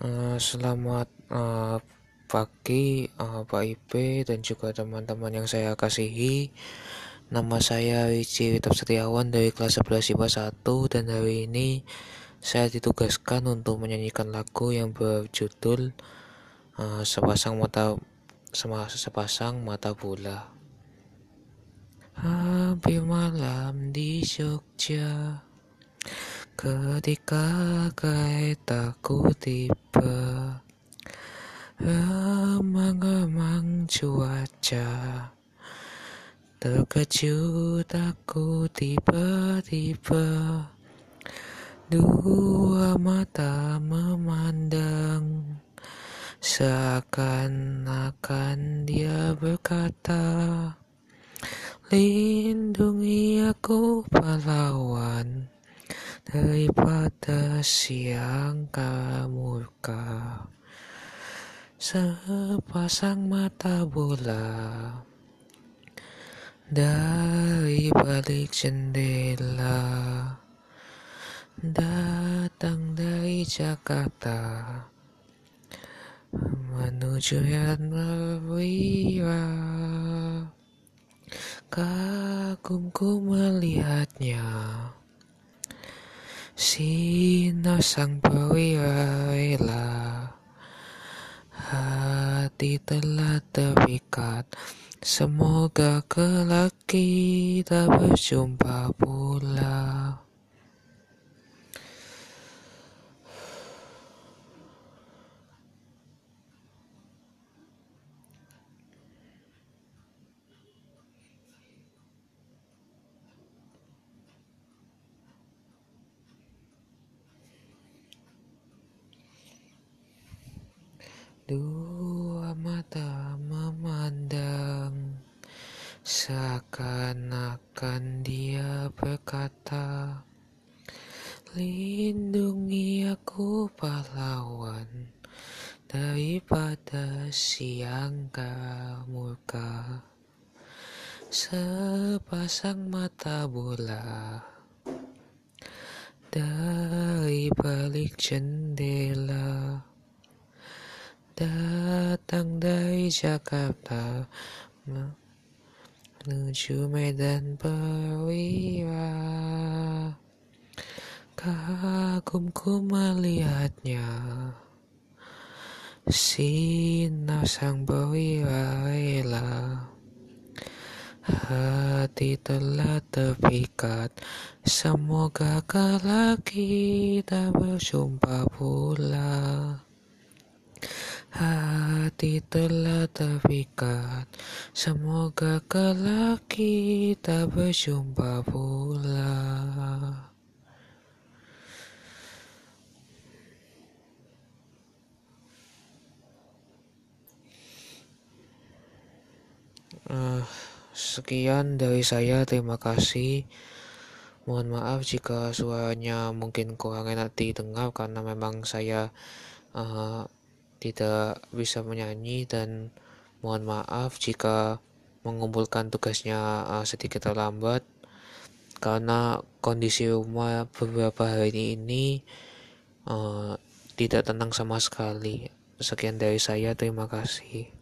Eh, selamat uh, pagi uh, Pak Ipe dan juga teman-teman yang saya kasihi. Nama saya Wiji Witap Setiawan dari kelas 11 IPA 1 dan hari ini saya ditugaskan untuk menyanyikan lagu yang berjudul Sepasang Mata Sepasang Mata Bola. Hampir malam di Jogja Ketika keretaku tiba Remang-remang cuaca Terkejut aku tiba-tiba Dua mata memandang. Seakan-akan dia berkata Lindungi aku pahlawan daripada siang murka sepasang mata bola. Dari balik jendela datang dari Jakarta menuju yang Mawira kagumku melihatnya Sinar sang perwira Hati telah terikat. Semoga kelak kita berjumpa pula Dua mata memandang Seakan-akan dia berkata Lindungi aku pahlawan Daripada siang murka. Sepasang mata bola Dari balik jendela datang dari Jakarta menuju Medan Perwira. Kagumku melihatnya sinar sang perwira hati telah terpikat semoga kelak kita berjumpa pula Hati telah terikat, semoga kelak kita berjumpa pula. Uh, sekian dari saya, terima kasih. Mohon maaf jika suaranya mungkin kurang enak didengar karena memang saya uh, tidak bisa menyanyi dan mohon maaf jika mengumpulkan tugasnya uh, sedikit terlambat karena kondisi rumah beberapa hari ini uh, tidak tenang sama sekali. Sekian dari saya, terima kasih.